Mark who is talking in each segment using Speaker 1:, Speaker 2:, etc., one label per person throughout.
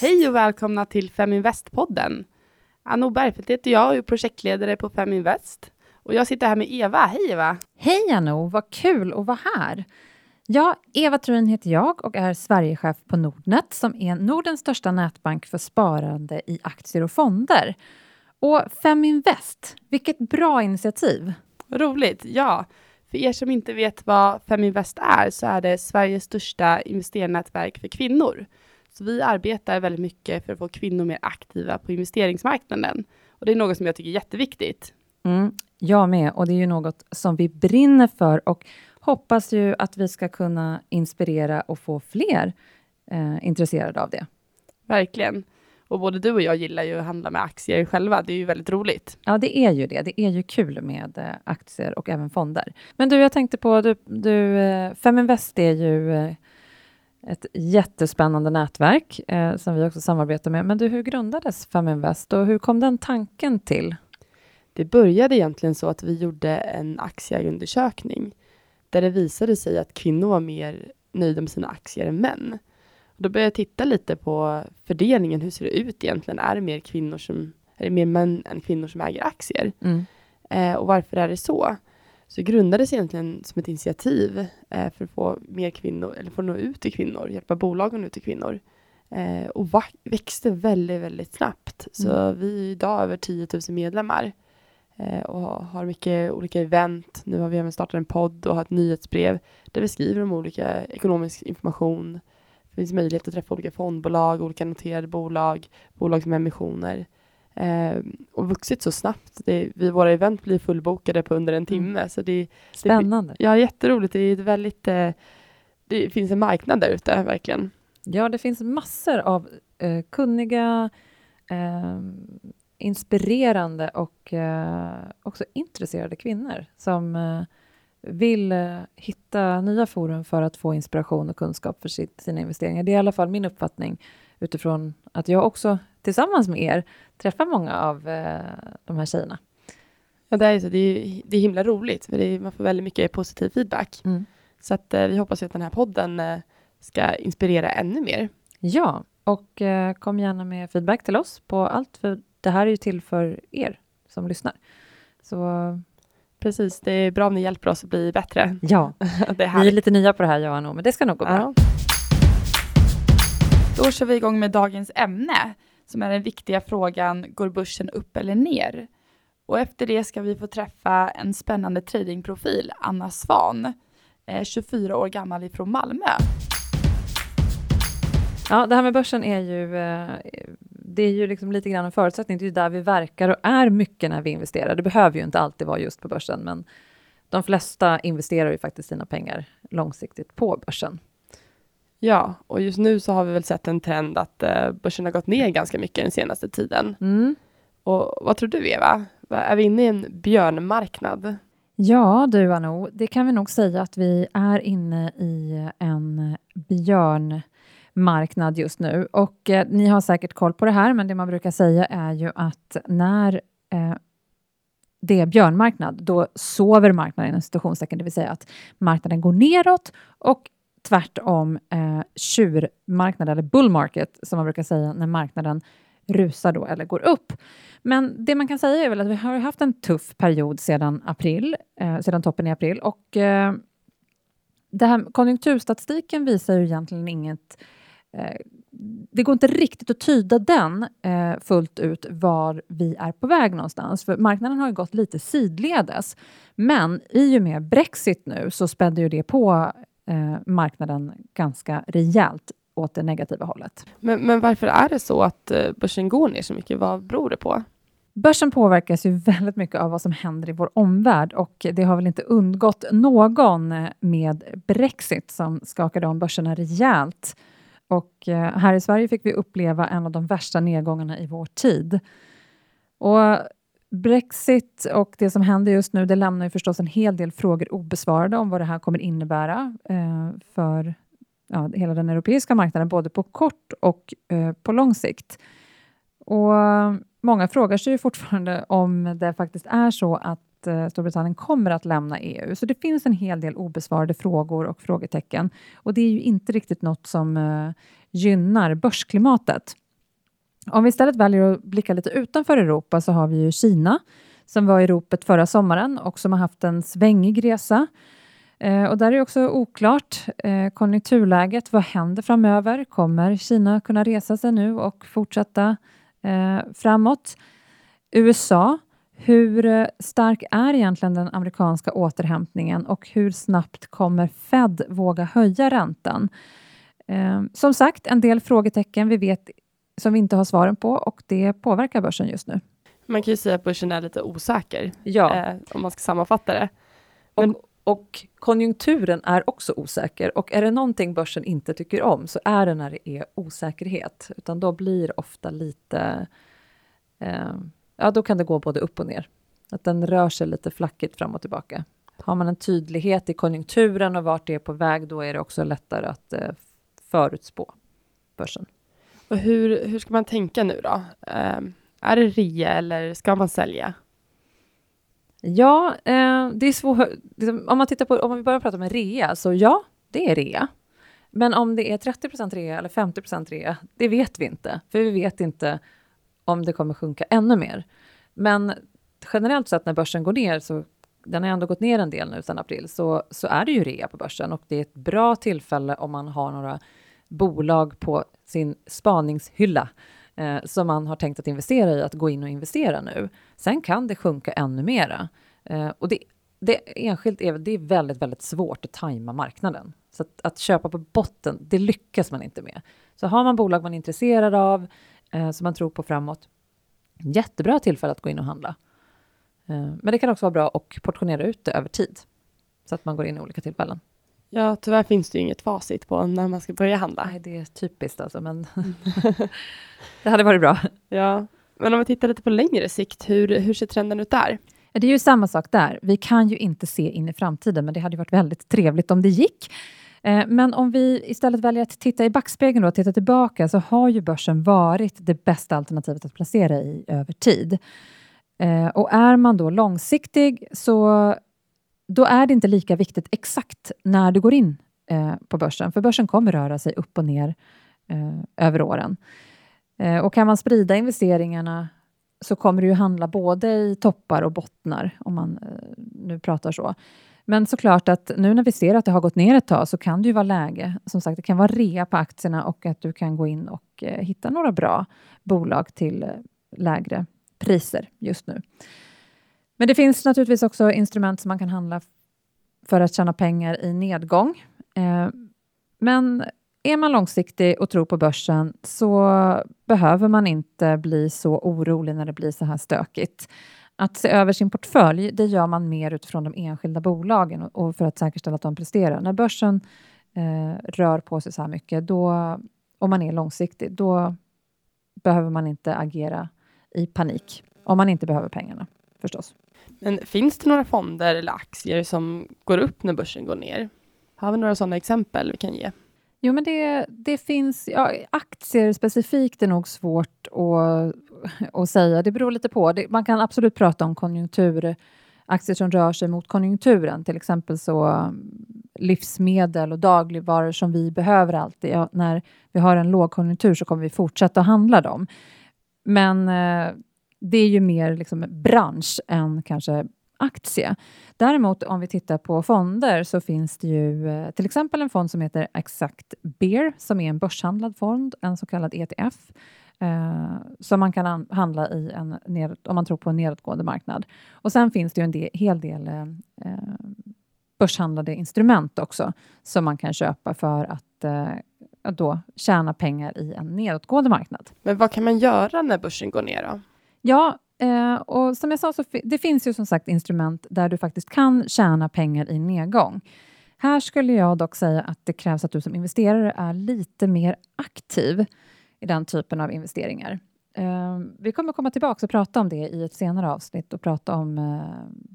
Speaker 1: Hej och välkomna till Feminvest-podden. Anno Bergfeldt heter jag och är projektledare på Feminvest. Och jag sitter här med Eva. Hej Eva!
Speaker 2: Hej Anno, vad kul att vara här. Ja, Eva Truin heter jag och är Sverigechef på Nordnet som är Nordens största nätbank för sparande i aktier och fonder. Och Feminvest, vilket bra initiativ!
Speaker 1: Roligt, ja. För er som inte vet vad Feminvest är så är det Sveriges största investerarnätverk för kvinnor. Så vi arbetar väldigt mycket för att få kvinnor mer aktiva på investeringsmarknaden. Och det är något som jag tycker är jätteviktigt.
Speaker 2: Mm, jag med, och det är ju något som vi brinner för och hoppas ju att vi ska kunna inspirera och få fler eh, intresserade av det.
Speaker 1: Verkligen. Och både du och jag gillar ju att handla med aktier själva. Det är ju väldigt roligt.
Speaker 2: Ja, det är ju det. Det är ju kul med eh, aktier och även fonder. Men du, jag tänkte på, du, du eh, Feminvest är ju eh, ett jättespännande nätverk eh, som vi också samarbetar med. Men du, hur grundades Feminvest och hur kom den tanken till?
Speaker 1: Det började egentligen så att vi gjorde en aktieundersökning där det visade sig att kvinnor var mer nöjda med sina aktier än män. Då började jag titta lite på fördelningen. Hur ser det ut egentligen? Är det mer kvinnor som är det mer män än kvinnor som äger aktier?
Speaker 2: Mm.
Speaker 1: Eh, och varför är det så? Så det grundades egentligen som ett initiativ eh, för att få mer kvinnor, eller att nå ut till kvinnor, hjälpa bolagen ut till kvinnor. Eh, och växte väldigt, väldigt snabbt. Så
Speaker 2: Mm.
Speaker 1: vi är idag över 10 000 medlemmar eh, och har mycket olika event. Nu har vi även startat en podd och har ett nyhetsbrev där vi skriver om olika ekonomisk information. Det finns möjlighet att träffa olika fondbolag, olika noterade bolag, bolag som emissioner. Eh, och vuxit så snabbt. Det, vi, våra event blir fullbokade på under en timme. Så det,
Speaker 2: Spännande.
Speaker 1: ja, jätteroligt. Det är väldigt... Eh, det finns en marknad där ute, verkligen.
Speaker 2: Ja, det finns massor av eh, kunniga, eh, inspirerande och eh, också intresserade kvinnor som eh, vill eh, hitta nya forum för att få inspiration och kunskap för sitt, sina investeringar. Det är i alla fall min uppfattning utifrån att jag också tillsammans med er träffar många av eh, de här tjejerna.
Speaker 1: Ja, det, är så, det, är, det är himla roligt, för är, man får väldigt mycket positiv feedback.
Speaker 2: Mm.
Speaker 1: Så att, eh, vi hoppas att den här podden ska inspirera ännu mer.
Speaker 2: Ja, och kom gärna med feedback till oss på allt, för det här är ju till för er som lyssnar. Så
Speaker 1: Precis, det är bra om ni hjälper oss att bli bättre.
Speaker 2: ja,
Speaker 1: det är
Speaker 2: vi är lite nya på det här och Anno, men det ska nog gå bra.
Speaker 1: Ja.
Speaker 3: Då kör vi igång med dagens ämne, som är den viktiga frågan, går börsen upp eller ner? Och efter det ska vi få träffa en spännande tradingprofil, Anna Svan, eh, 24 år gammal ifrån Malmö.
Speaker 2: Ja, det här med börsen är ju, eh, det är ju liksom lite grann en förutsättning. Det är ju där vi verkar och är mycket när vi investerar. Det behöver ju inte alltid vara just på börsen, men de flesta investerar ju faktiskt sina pengar långsiktigt på börsen.
Speaker 1: ja, och just nu så har vi väl sett en trend att eh, börsen har gått ner ganska mycket den senaste tiden.
Speaker 2: Mm.
Speaker 1: Och vad tror du, Eva? Va- Är vi inne i en björnmarknad?
Speaker 2: Ja, du Anno, det kan vi nog säga att vi är inne i en marknad just nu. Och eh, ni har säkert koll på det här, men det man brukar säga är ju att när eh, det är björnmarknad, då sover marknaden inom situationstecken, det vill säga att marknaden går neråt och tvärtom eh, tjurmarknad eller bull market, som man brukar säga när marknaden rusar då eller går upp. Men det man kan säga är väl att vi har haft en tuff period sedan april, eh, sedan toppen i april och eh, det här, konjunkturstatistiken visar ju egentligen inget eh, det går inte riktigt att tyda den eh, fullt ut var vi är på väg någonstans, för marknaden har gått lite sidledes. Men i och med Brexit nu så spädde ju det på eh, marknaden ganska rejält åt det negativa hållet.
Speaker 1: Men, men varför är det så att eh, börsen går ner så mycket? Vad beror det på?
Speaker 2: Börsen påverkas ju väldigt mycket av vad som händer i vår omvärld och det har väl inte undgått någon eh, med Brexit som skakade om börserna rejält. Och eh, här i Sverige fick vi uppleva en av de värsta nedgångarna i vår tid. Och Brexit och det som händer just nu, det lämnar ju förstås en hel del frågor obesvarade om vad det här kommer innebära eh, för ja, hela den europeiska marknaden, både på kort och eh, på lång sikt. Och många frågar sig ju fortfarande om det faktiskt är så att eh, Storbritannien kommer att lämna EU. Så det finns en hel del obesvarade frågor och frågetecken. Och det är ju inte riktigt något som eh, gynnar börsklimatet. Om vi istället väljer att blicka lite utanför Europa så har vi ju Kina som var i ropet förra sommaren och som har haft en svängig resa. Eh, och där är det också oklart eh, konjunkturläget. Vad händer framöver? Kommer Kina kunna resa sig nu och fortsätta eh, framåt? USA, hur eh, stark är egentligen den amerikanska återhämtningen och hur snabbt kommer Fed våga höja räntan? Eh, som sagt, en del frågetecken vi vet som vi inte har svaren på och det påverkar börsen just nu.
Speaker 1: Man kan ju säga att börsen är lite osäker,
Speaker 2: Ja,
Speaker 1: eh, om man ska sammanfatta det.
Speaker 4: Och, och konjunkturen är också osäker. Och är det någonting börsen inte tycker om så är det när det är osäkerhet. Utan då blir ofta lite... Eh, ja, då kan det gå både upp och ner. Att den rör sig lite flackigt fram och tillbaka. Har man en tydlighet i konjunkturen och vart det är på väg, då är det också lättare att eh, förutspå börsen.
Speaker 1: Och hur, hur ska man tänka nu då? Eh, är det rea eller ska man sälja?
Speaker 4: Ja, eh, det är svårt. liksom, Om man tittar på, om vi börjar prata om rea, så ja, det är rea. Men om det är 30% rea eller 50% rea, det vet vi inte. För vi vet inte om det kommer sjunka ännu mer. Men generellt sett när börsen går ner, så den har ändå gått ner en del nu sedan april, så, så är det ju rea på börsen och det är ett bra tillfälle om man har några bolag på sin spaningshylla eh, som man har tänkt att investera i, att gå in och investera nu. Sen kan det sjunka ännu mera. Eh, och det, det enskilt är, det är väldigt, väldigt svårt att tajma marknaden. Så att, att köpa på botten, det lyckas man inte med. Så har man bolag man är intresserad av, eh, som man tror på framåt, jättebra tillfälle att gå in och handla. Eh, men det kan också vara bra att portionera ut det över tid, så att man går in i olika tillfällen.
Speaker 1: Ja, tyvärr finns det ju inget facit på när man ska börja handla.
Speaker 4: Nej, det är typiskt alltså, men det hade varit bra.
Speaker 1: Ja, men om vi tittar lite på längre sikt, hur, hur ser trenden ut där?
Speaker 2: Det är ju samma sak där. Vi kan ju inte se in i framtiden, men det hade varit väldigt trevligt om det gick. Eh, men om vi istället väljer att titta i backspegeln och titta tillbaka så har ju börsen varit det bästa alternativet att placera i över tid. Eh, och är man då långsiktig så då är det inte lika viktigt exakt när du går in eh, på börsen, för börsen kommer röra sig upp och ner över åren. Och kan man sprida investeringarna så kommer det ju handla både i toppar och bottnar, om man nu pratar så. Men såklart att nu när vi ser att det har gått ner ett tag så kan det ju vara läge. Som sagt, det kan vara rea på aktierna och att du kan gå in och eh, hitta några bra bolag till eh, lägre priser just nu. Men det finns naturligtvis också instrument som man kan handla för att tjäna pengar i nedgång. Eh, men är man långsiktig och tror på börsen så behöver man inte bli så orolig när det blir så här stökigt. Att se över sin portfölj, det gör man mer utifrån de enskilda bolagen och, för att säkerställa att de presterar. När börsen eh, rör på sig så här mycket, då, om man är långsiktig, då behöver man inte agera i panik. Om man inte behöver pengarna, förstås.
Speaker 1: Men finns det några fonder eller aktier som går upp när börsen går ner? Har vi några sådana exempel vi kan ge?
Speaker 2: Jo, men det, det finns... Ja, aktier specifikt är nog svårt att, att säga. Det beror lite på. Det, man kan absolut prata om konjunkturaktier som rör sig mot konjunkturen. Till exempel så mm, livsmedel och dagligvaror som vi behöver alltid. Ja, när vi har en lågkonjunktur så kommer vi fortsätta att handla dem. Men eh, det är ju mer liksom bransch än kanske aktie. Däremot om vi tittar på fonder så finns det ju eh, till exempel en fond som heter Exact Bear som är en börshandlad fond, en så kallad ETF eh, som man kan an- handla i en ned, om man tror på en nedåtgående marknad. Och sen finns det ju en del, hel del eh, eh, börshandlade instrument också som man kan köpa för att eh, då tjäna pengar i en nedåtgående marknad.
Speaker 1: Men vad kan man göra när börsen går ner då?
Speaker 2: Ja, eh, och som jag sa, så fi- det finns ju som sagt instrument där du faktiskt kan tjäna pengar i nedgång. Här skulle jag dock säga att det krävs att du som investerare är lite mer aktiv i den typen av investeringar. Eh, vi kommer komma tillbaka och prata om det i ett senare avsnitt och prata om eh,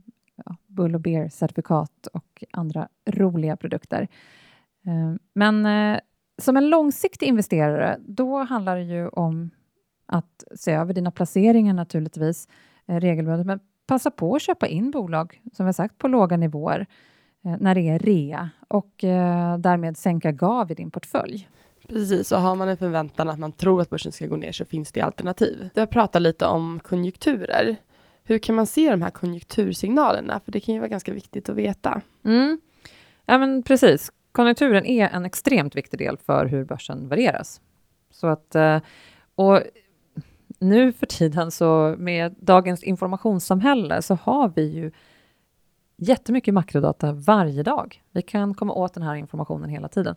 Speaker 2: ja, Bull och Bear-certifikat och andra roliga produkter. Eh, men eh, som en långsiktig investerare, då handlar det ju om att se över dina placeringar naturligtvis eh, regelbundet, men passa på att köpa in bolag, som vi har sagt, på låga nivåer eh, när det är rea och eh, därmed sänka gav i din portfölj.
Speaker 1: Precis, och har man en förväntan att man tror att börsen ska gå ner så finns det alternativ. Jag pratar lite om konjunkturer. Hur kan man se de här konjunktursignalerna? För det kan ju vara ganska viktigt att veta.
Speaker 2: Mm. Ja, men precis. Konjunkturen är en extremt viktig del för hur börsen värderas. Så att, eh, och nu för tiden så med dagens informationssamhälle så har vi ju jättemycket makrodata varje dag. Vi kan komma åt den här informationen hela tiden.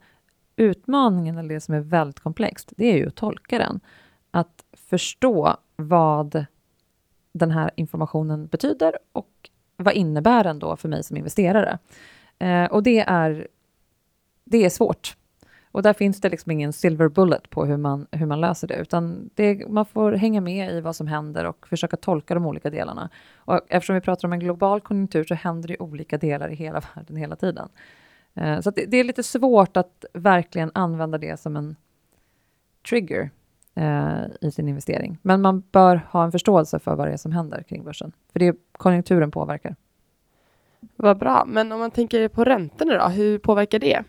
Speaker 2: Utmaningen, eller det som är väldigt komplext, det är ju att tolka den. Att förstå vad den här informationen betyder och vad innebär den då för mig som investerare? Eh, och det är, det är svårt. Och där finns det liksom ingen silver bullet på hur man, hur man löser det, utan det, man får hänga med i vad som händer och försöka tolka de olika delarna. Och eftersom vi pratar om en global konjunktur så händer det olika delar i hela världen hela tiden. Eh, så det, det, är lite svårt att verkligen använda det som en trigger eh, i sin investering. Men man bör ha en förståelse för vad det är som händer kring börsen, för det är konjunkturen påverkar.
Speaker 1: Vad bra, men om man tänker på räntorna då, hur påverkar det?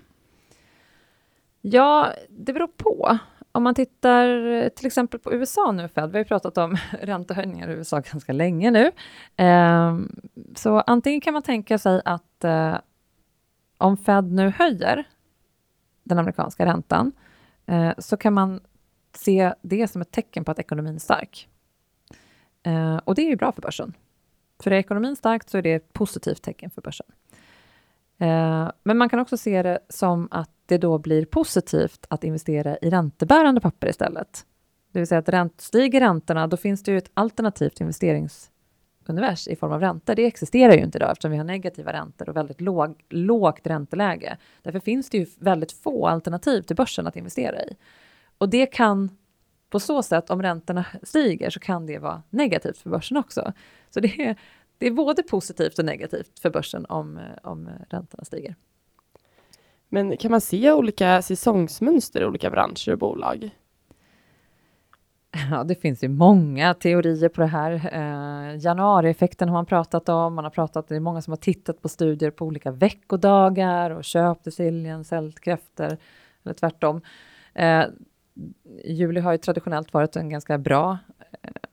Speaker 2: Ja, det beror på. Om man tittar till exempel på USA nu, Fed, vi har ju pratat om räntehöjningar i USA ganska länge nu. Ehm, så antingen kan man tänka sig att eh, om Fed nu höjer den amerikanska räntan, eh, så kan man se det som ett tecken på att ekonomin är stark. Eh, och det är ju bra för börsen. För är ekonomin stark så är det ett positivt tecken för börsen. Eh, men man kan också se det som att det då blir positivt att investera i räntebärande papper istället. Det vill säga att ränt, stiger räntorna, då finns det ju ett alternativt investeringsunivers i form av räntor. Det existerar ju inte idag eftersom vi har negativa räntor och väldigt låg, lågt ränteläge. Därför finns det ju väldigt få alternativ till börsen att investera i. Och det kan på så sätt, om räntorna stiger, så kan det vara negativt för börsen också. Så det är, det är både positivt och negativt för börsen om, om räntorna stiger.
Speaker 1: Men kan man se olika säsongsmönster i olika branscher och bolag?
Speaker 2: Ja, det finns ju många teorier på det här. Eh, januarieffekten har man pratat om. Man har pratat, det är många som har tittat på studier på olika veckodagar och köpt i siljen, säljt kräftor eller tvärtom. Eh, juli har ju traditionellt varit en ganska bra eh,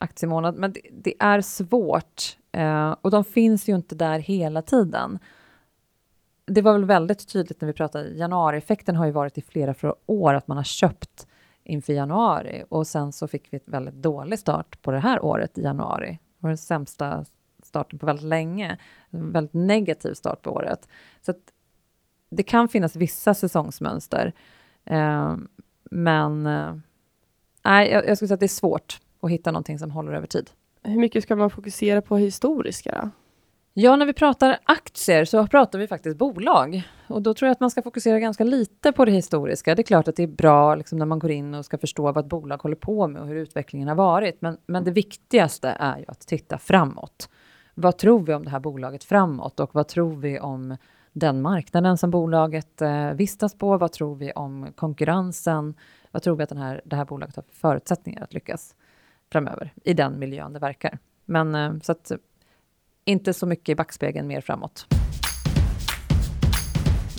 Speaker 2: aktiemånad, men det, det är svårt eh, och de finns ju inte där hela tiden. Det var väl väldigt tydligt när vi pratade, januarieffekten har ju varit i flera, flera år att man har köpt inför januari och sen så fick vi ett väldigt dålig start på det här året i januari. Det var den sämsta starten på väldigt länge, en väldigt negativ start på året. Så att det kan finnas vissa säsongsmönster. Eh, men eh, nej, jag, jag skulle säga att det är svårt att hitta någonting som håller över tid.
Speaker 1: Hur mycket ska man fokusera på historiska då?
Speaker 2: Ja, när vi pratar aktier så pratar vi faktiskt bolag. Och då tror jag att man ska fokusera ganska lite på det historiska. Det är klart att det är bra liksom, när man går in och ska förstå vad ett bolag håller på med och hur utvecklingen har varit. Men, men det viktigaste är ju att titta framåt. Vad tror vi om det här bolaget framåt och vad tror vi om den marknaden som bolaget eh, vistas på? Vad tror vi om konkurrensen? Vad tror vi att den här, det här bolaget har för förutsättningar att lyckas framöver i den miljön det verkar? Men eh, så att inte så mycket i backspegeln, mer framåt.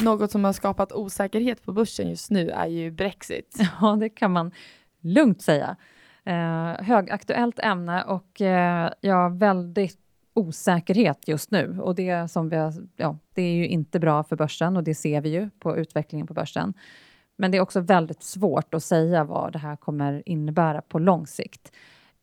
Speaker 3: Något som har skapat osäkerhet på börsen just nu är ju Brexit.
Speaker 2: Ja, det kan man lugnt säga. Eh, högaktuellt ämne och eh, ja, väldigt osäkerhet just nu. Och det, som vi har, ja, det är ju inte bra för börsen och det ser vi ju på utvecklingen på börsen. Men det är också väldigt svårt att säga vad det här kommer innebära på lång sikt.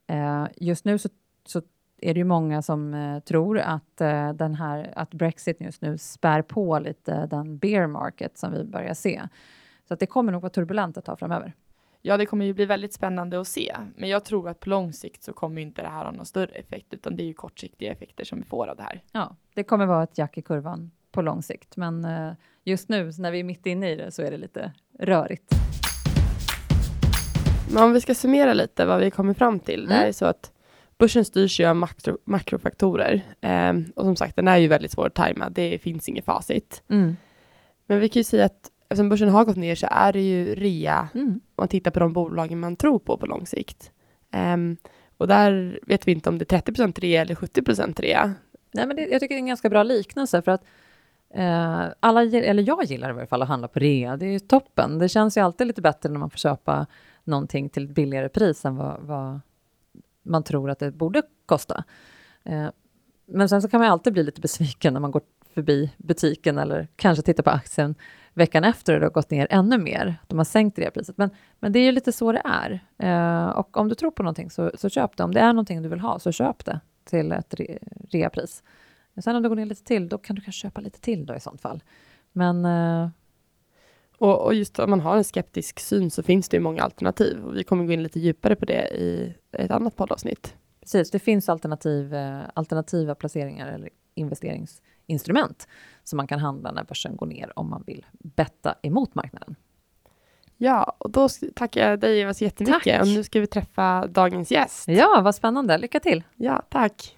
Speaker 2: Eh, just nu så, så, är det ju många som eh, tror att, eh, den här, att Brexit just nu spär på lite den bear market som vi börjar se. Så att det kommer nog vara turbulent ett tag framöver.
Speaker 3: Ja, det kommer ju bli väldigt spännande att se, men jag tror att på lång sikt så kommer inte det här ha någon större effekt, utan det är ju kortsiktiga effekter som vi får av det här.
Speaker 2: Ja, det kommer vara ett jack i kurvan på lång sikt, men eh, just nu när vi är mitt inne i det så är det lite rörigt.
Speaker 1: Men om vi ska summera lite vad vi kommer fram till.
Speaker 2: Mm.
Speaker 1: Det är så att börsen styrs ju av makro, makrofaktorer. Ehm, och som sagt, den är ju väldigt svår att tajma. Det finns inget facit.
Speaker 2: Mm.
Speaker 1: Men vi kan ju säga att eftersom börsen har gått ner så är det ju rea
Speaker 2: Mm.
Speaker 1: om man tittar på de bolagen man tror på på lång sikt. Ehm, och där vet vi inte om det är 30% rea eller 70% rea.
Speaker 4: Nej, men det, jag tycker det är en ganska bra liknelse för att eh, alla, eller jag gillar i varje fall att handla på rea. Det är ju toppen. Det känns ju alltid lite bättre när man får köpa någonting till ett billigare pris än vad, vad man tror att det borde kosta. Eh, men sen så kan man ju alltid bli lite besviken när man går förbi butiken eller kanske tittar på aktien veckan efter och det har gått ner ännu mer. De har sänkt det priset. Men, men det är ju lite så det är. Eh, och om du tror på någonting så, så köp det. Om det är någonting du vill ha så köp det till ett re, reapris. Sen om det går ner lite till, då kan du kanske köpa lite till då i sånt fall. Men eh,
Speaker 1: och, och just om man har en skeptisk syn så finns det ju många alternativ. Och vi kommer gå in lite djupare på det i ett annat poddavsnitt.
Speaker 4: precis, det finns alternativ, eh, alternativa placeringar eller investeringsinstrument som man kan handla när börsen går ner om man vill betta emot marknaden.
Speaker 1: Ja, och då tackar jag dig Eva så jättemycket.
Speaker 4: Tack.
Speaker 1: Och nu ska vi träffa dagens gäst.
Speaker 4: Ja, vad spännande. Lycka till!
Speaker 1: Ja, tack.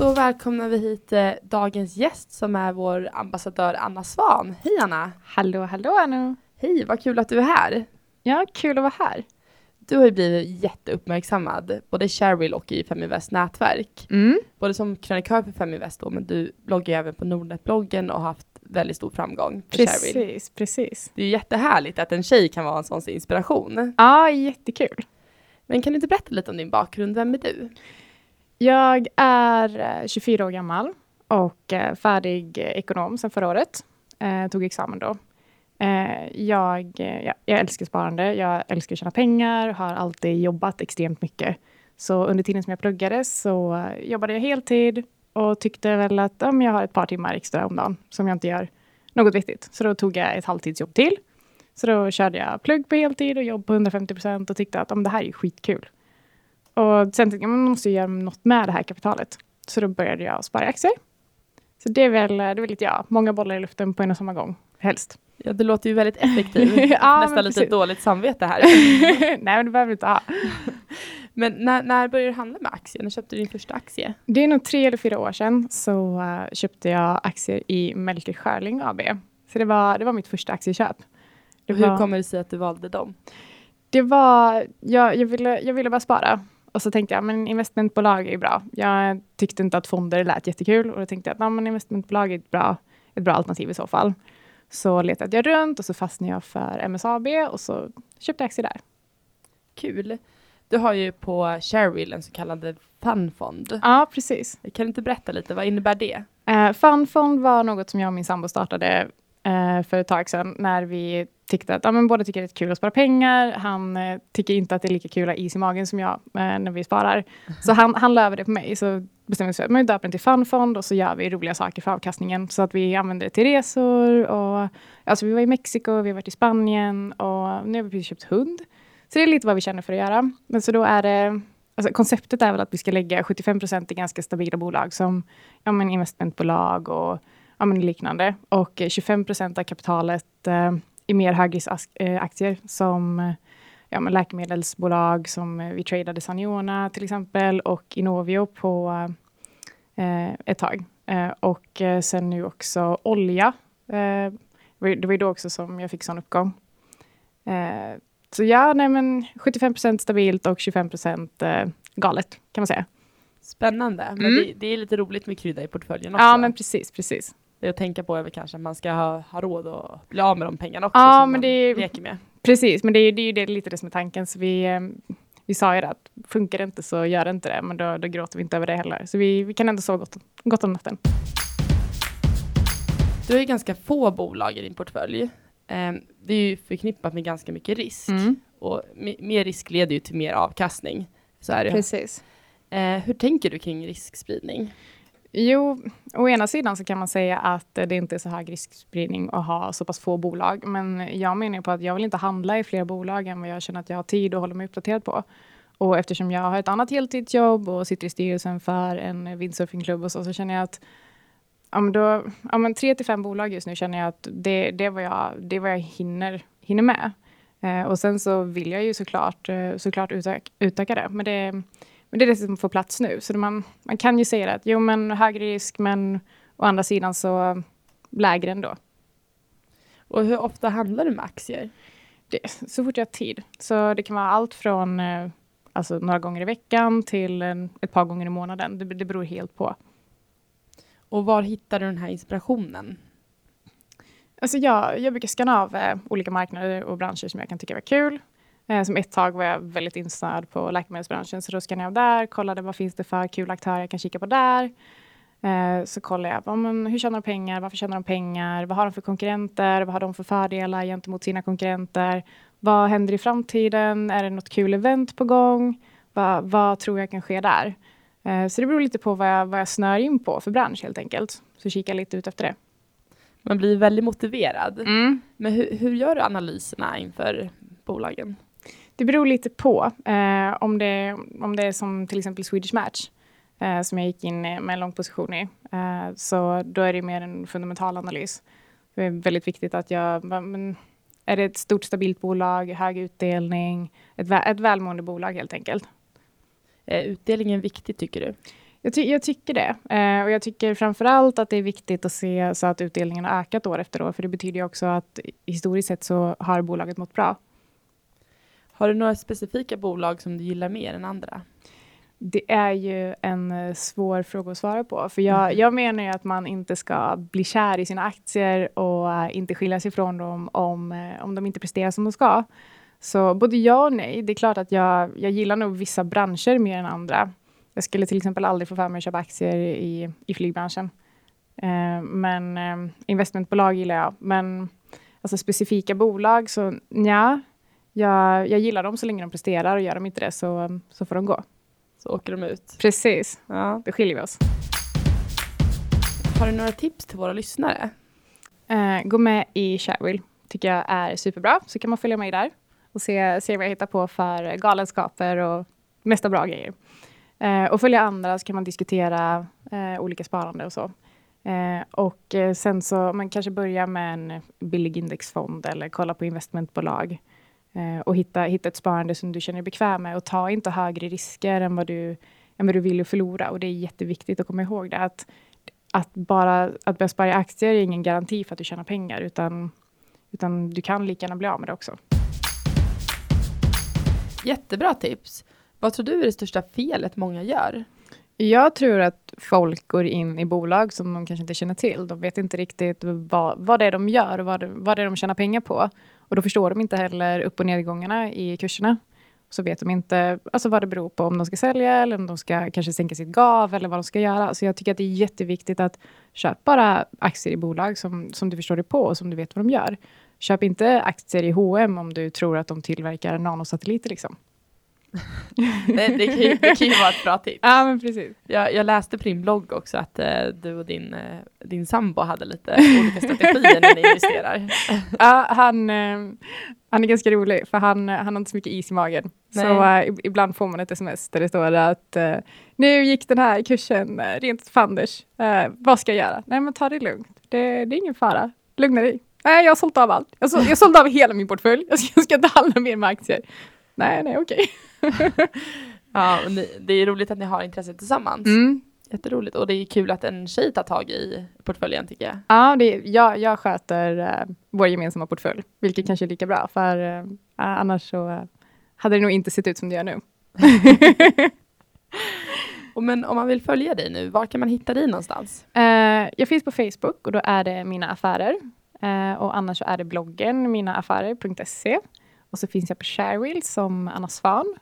Speaker 1: Då välkomnar vi hit eh, dagens gäst som är vår ambassadör Anna Svan. Hej Anna!
Speaker 5: Hallå, hallå Anu.
Speaker 1: Hej, vad kul att du är här.
Speaker 5: Ja, kul att vara här.
Speaker 1: Du har ju blivit jätteuppmärksammad, både i Shareville och i Feminvest nätverk.
Speaker 5: Mm.
Speaker 1: Både som krönikör för Feminvest då, men du bloggar ju även på Nordnet-bloggen och har haft väldigt stor framgång för Shareville.
Speaker 5: Precis, precis.
Speaker 1: Det är ju jättehärligt att en tjej kan vara en sån inspiration.
Speaker 5: Ja, jättekul.
Speaker 1: Men kan du inte berätta lite om din bakgrund? Vem är du?
Speaker 5: Jag är eh, 24 år gammal och eh, färdig eh, ekonom sedan förra året. Jag tog examen då. Jag, ja, jag älskar sparande, jag älskar att tjäna pengar, har alltid jobbat extremt mycket. Så under tiden som jag pluggade så jobbade jag heltid och tyckte väl att ja, jag har ett par timmar extra om dagen som jag inte gör något vettigt. Så då tog jag ett halvtidsjobb till. Så då körde jag plugg på heltid och jobb på 150 procent och tyckte att ja, det här är skitkul. Och sen tänkte jag, man måste göra något med det här kapitalet. Så då började jag spara i aktier. Så det är väl, det är väl lite jag, många bollar i luften på en och samma gång, helst.
Speaker 1: Ja, det låter ju väldigt effektivt.
Speaker 5: Ja,
Speaker 1: Nästan lite dåligt samvete här.
Speaker 5: Nej, men det behöver du inte ha.
Speaker 1: Men när, när började du handla med aktier? När köpte du din första aktie?
Speaker 5: Det är nog tre eller fyra år sedan så eh, köpte jag aktier i Melker Schörling AB. Så det var, det var mitt första aktieköp. Det
Speaker 1: hur
Speaker 5: var,
Speaker 1: kommer det sig att du valde dem?
Speaker 5: det var jag, jag, ville, jag ville bara spara. Och så tänkte jag, men investmentbolag är ju bra. Jag tyckte inte att fonder lät jättekul och då tänkte jag att "Ja, men investmentbolag är ett bra, ett bra alternativ i så fall. Så letade jag runt och så fastnade jag för MSAB och så köpte jag aktier där.
Speaker 1: Kul. Du har ju på Shareville en så kallad funfond.
Speaker 5: Ja, precis.
Speaker 1: Kan du inte berätta lite, vad innebär det?
Speaker 5: Uh, Funfond var något som jag och min sambo startade eh, för ett tag sedan när vi tyckte att ja, men båda tycker det är kul att spara pengar. Han eh, tycker inte att det är lika kul att ha is i magen som jag eh, när vi sparar. Så han, han la över det på mig. Så bestämde vi oss för att vi döper den till Funfond och så gör vi roliga saker för avkastningen. Så att vi använder det till resor och alltså vi var i Mexiko, vi har varit i Spanien och nu har vi precis köpt hund. Så det är lite vad vi känner för att göra. Men så då är det Alltså konceptet är väl att vi ska lägga 75 procent i ganska stabila bolag som ja, men investmentbolag och ja, men liknande. Och eh, 25 procent av kapitalet eh, i mer högriskaktier som eh, ja, men läkemedelsbolag som eh, vi tradade Saniona till exempel och Inovio på eh, ett tag. Eh, och eh, sen nu också olja. Eh, det var- ju då också som jag fick sån uppgång. Eh, så ja, nej men 75 procent stabilt och 25 procent eh, galet kan man säga.
Speaker 1: Spännande, men
Speaker 5: Mm.
Speaker 1: det, det är lite roligt med krydda i portföljen också.
Speaker 5: Ja, men precis, precis.
Speaker 1: Det att tänka på är väl kanske att man ska ha, ha råd att bli av med de pengarna också
Speaker 5: Ja,
Speaker 1: som
Speaker 5: men
Speaker 1: man
Speaker 5: det-
Speaker 1: leker med.
Speaker 5: Precis, men det är det, är ju det, lite det som är tanken. Så vi, eh, vi sa ju det att funkar det inte så gör det inte det, men då, då gråter vi inte över det heller. Så vi, vi kan ändå sova gott, gott om natten.
Speaker 1: Du har ju ganska få bolag i din portfölj. Eh, det är ju förknippat med ganska mycket risk. Och me- mer risk leder ju till mer avkastning. Så är det.
Speaker 5: Precis.
Speaker 1: Eh, hur tänker du kring riskspridning?
Speaker 5: Jo, å ena sidan så kan man säga att eh, det inte är så hög riskspridning att ha så pass få bolag. Men jag menar på att jag vill inte handla i fler bolag än vad jag känner att jag har tid att hålla mig uppdaterad på. Och eftersom jag har ett annat heltidsjobb och sitter i styrelsen för en windsurfingklubb och så, så känner jag att ja, men då, ja, men tre till fem bolag just nu känner jag att det, det är vad jag, det är vad jag hinner, hinner med. Eh, och sen så vill jag ju såklart, eh, såklart utök, utöka det. Men det, men det är det som får plats nu. Så man, man kan ju säga att jo, men högre risk, men å andra sidan så lägre ändå.
Speaker 1: Och hur ofta handlar du med aktier?
Speaker 5: Det, så fort jag har tid. Så det kan vara allt från eh, alltså, några gånger i veckan till ett par gånger i månaden. Det, det beror helt på.
Speaker 1: Och var hittar du den här inspirationen?
Speaker 5: Alltså jag, jag brukar scanna av eh, olika marknader och branscher som jag kan tycka var kul. Eh, som ett tag var jag väldigt insnöad på läkemedelsbranschen, så då scannade jag där, kollade vad finns det för kul aktörer jag kan kika på där. Eh, så kollar jag, men, hur tjänar de pengar, varför tjänar de pengar, vad har de för konkurrenter, vad har de för fördelar gentemot sina konkurrenter, vad händer i framtiden, är det något kul event på gång, vad, vad tror jag kan ske där? Eh, så det beror lite på vad jag, vad jag snör in på för bransch helt enkelt. Så kika lite ut efter det.
Speaker 1: Man blir väldigt motiverad.
Speaker 5: Mm.
Speaker 1: Men hur, hur gör du analyserna inför bolagen?
Speaker 5: Det beror lite på. Eh, om, det, om det är som till exempel Swedish Match, eh, som jag gick in med en lång position i, eh, så då är det mer en fundamental analys. Det är väldigt viktigt att jag... Men, är det ett stort stabilt bolag, hög utdelning, ett, ett välmående bolag helt enkelt?
Speaker 1: Är utdelningen viktig tycker du?
Speaker 5: Jag, ty jag tycker det. Eh, och jag tycker framför allt att det är viktigt att se så att utdelningen har ökat år efter år. För det betyder ju också att historiskt sett så har bolaget mått bra.
Speaker 1: Har du några specifika bolag som du gillar mer än andra?
Speaker 5: Det är ju en eh, svår fråga att svara på. För jag, jag menar ju att man inte ska bli kär i sina aktier och eh, inte skilja sig ifrån dem om, eh, om de inte presterar som de ska. Så både ja och nej. Det är klart att jag, jag gillar nog vissa branscher mer än andra. Jag skulle till exempel aldrig få för mig att köpa aktier i, i flygbranschen. Eh, men eh, investmentbolag gillar jag. Men alltså specifika bolag så ja, jag, jag gillar dem så länge de presterar och gör de inte det så, så får de gå.
Speaker 1: Så åker de ut.
Speaker 5: Precis,
Speaker 1: Ja.
Speaker 5: då skiljer vi oss.
Speaker 1: Har du några tips till våra lyssnare?
Speaker 5: Eh, gå med i Sharewill. tycker jag är superbra. Så kan man följa mig där och se, se vad jag hittar på för galenskaper och mesta bra grejer. Eh, och följa andra så kan man diskutera eh, olika sparande och så. Eh, och eh, sen så man kanske börja med en billig indexfond eller kolla på investmentbolag. Eh, och hitta, hitta ett sparande som du känner dig bekväm med och ta inte högre risker än vad du, än vad du vill förlora. Och det är jätteviktigt att komma ihåg det. Att, att bara att börja spara i aktier är ingen garanti för att du tjänar pengar utan, utan du kan lika gärna bli av med det också.
Speaker 1: Jättebra tips. Vad tror du är det största felet många gör?
Speaker 5: Jag tror att folk går in i bolag som de kanske inte känner till. De vet inte riktigt vad, vad det är de gör och vad det, vad det är de tjänar pengar på. Och då förstår de inte heller upp och nedgångarna i kurserna. Så vet de inte alltså vad det beror på, om de ska sälja eller om de ska kanske sänka sitt gav eller vad de ska göra. Så jag tycker att det är jätteviktigt att köpa bara aktier i bolag som, som du förstår dig på och som du vet vad de gör. Köp inte aktier i H&M om du tror att de tillverkar nanosatelliter liksom.
Speaker 1: Det, det, kan ju, det kan ju vara ett bra tips.
Speaker 5: Ja, men precis.
Speaker 1: Jag, jag läste på din blogg också att eh, du och din, eh, din sambo hade lite olika strategier när ni investerar.
Speaker 5: Ja, han, eh, han är ganska rolig, för han, han har inte så mycket is i magen. Så
Speaker 1: Nej.
Speaker 5: eh, ib- ibland får man ett sms där det står att eh, nu gick den här kursen eh, rent fanders. Eh, vad ska jag göra? Nej, men ta det lugnt. Det, det är ingen fara. Lugna dig. Nej, jag har sålt av allt. Jag, så, jag sålde av hela min portfölj. Jag ska, jag ska inte handla mer med aktier. Nej, nej, okej.
Speaker 1: Ja, det är roligt att ni har intresse tillsammans.
Speaker 5: Mm.
Speaker 1: Jätteroligt. Och det är kul att en tjej tar tag i portföljen tycker jag.
Speaker 5: Ja, det, är- jag, jag sköter uh, vår gemensamma portfölj, vilket kanske är lika bra, för eh, annars så eh, hade det nog inte sett ut som det gör nu.
Speaker 1: Och men om man vill följa dig nu, var kan man hitta dig någonstans?
Speaker 5: Eh, jag finns på Facebook och då är det Mina Affärer. Och annars så är det bloggen minaaffärer.se. Och så finns jag på Sharewill som Anna Svan.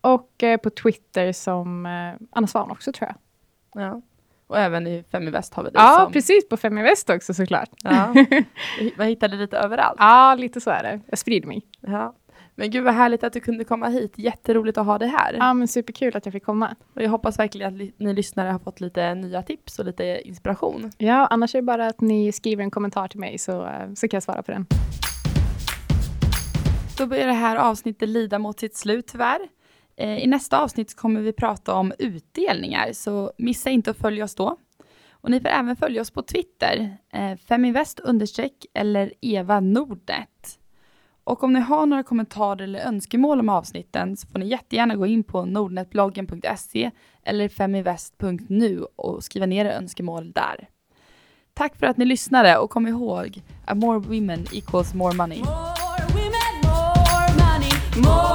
Speaker 5: Och eh, på Twitter som eh, Anna Svan också tror jag.
Speaker 1: Ja. Och även i Feminvest har vi dig
Speaker 5: Ja,
Speaker 1: som...
Speaker 5: precis. På Feminvest också såklart.
Speaker 1: Ja. Man hittar dig lite överallt.
Speaker 5: Ja, lite så är det. Jag sprider mig.
Speaker 1: Ja. Men gud vad härligt att du kunde komma hit. Jätteroligt att ha dig här.
Speaker 5: Ja, men superkul att jag fick komma.
Speaker 1: Och jag hoppas verkligen att ni lyssnare har fått lite nya tips och lite inspiration.
Speaker 5: Ja, annars är det bara att ni skriver en kommentar till mig så, eh, så kan jag svara på den.
Speaker 1: Då börjar det här avsnittet lida mot sitt slut tyvärr. Eh, I nästa avsnitt kommer vi prata om utdelningar, så missa inte att följa oss då. Och ni får även följa oss på Twitter, eh, feminvest understreck eller Eva Nordnet. Och om ni har några kommentarer eller önskemål om avsnitten så får ni jättegärna gå in på nordnetbloggen.se eller feminvest.nu och skriva ner era önskemål där. Tack för att ni lyssnade och kom ihåg, a more women equals more money.
Speaker 6: More women, more
Speaker 7: more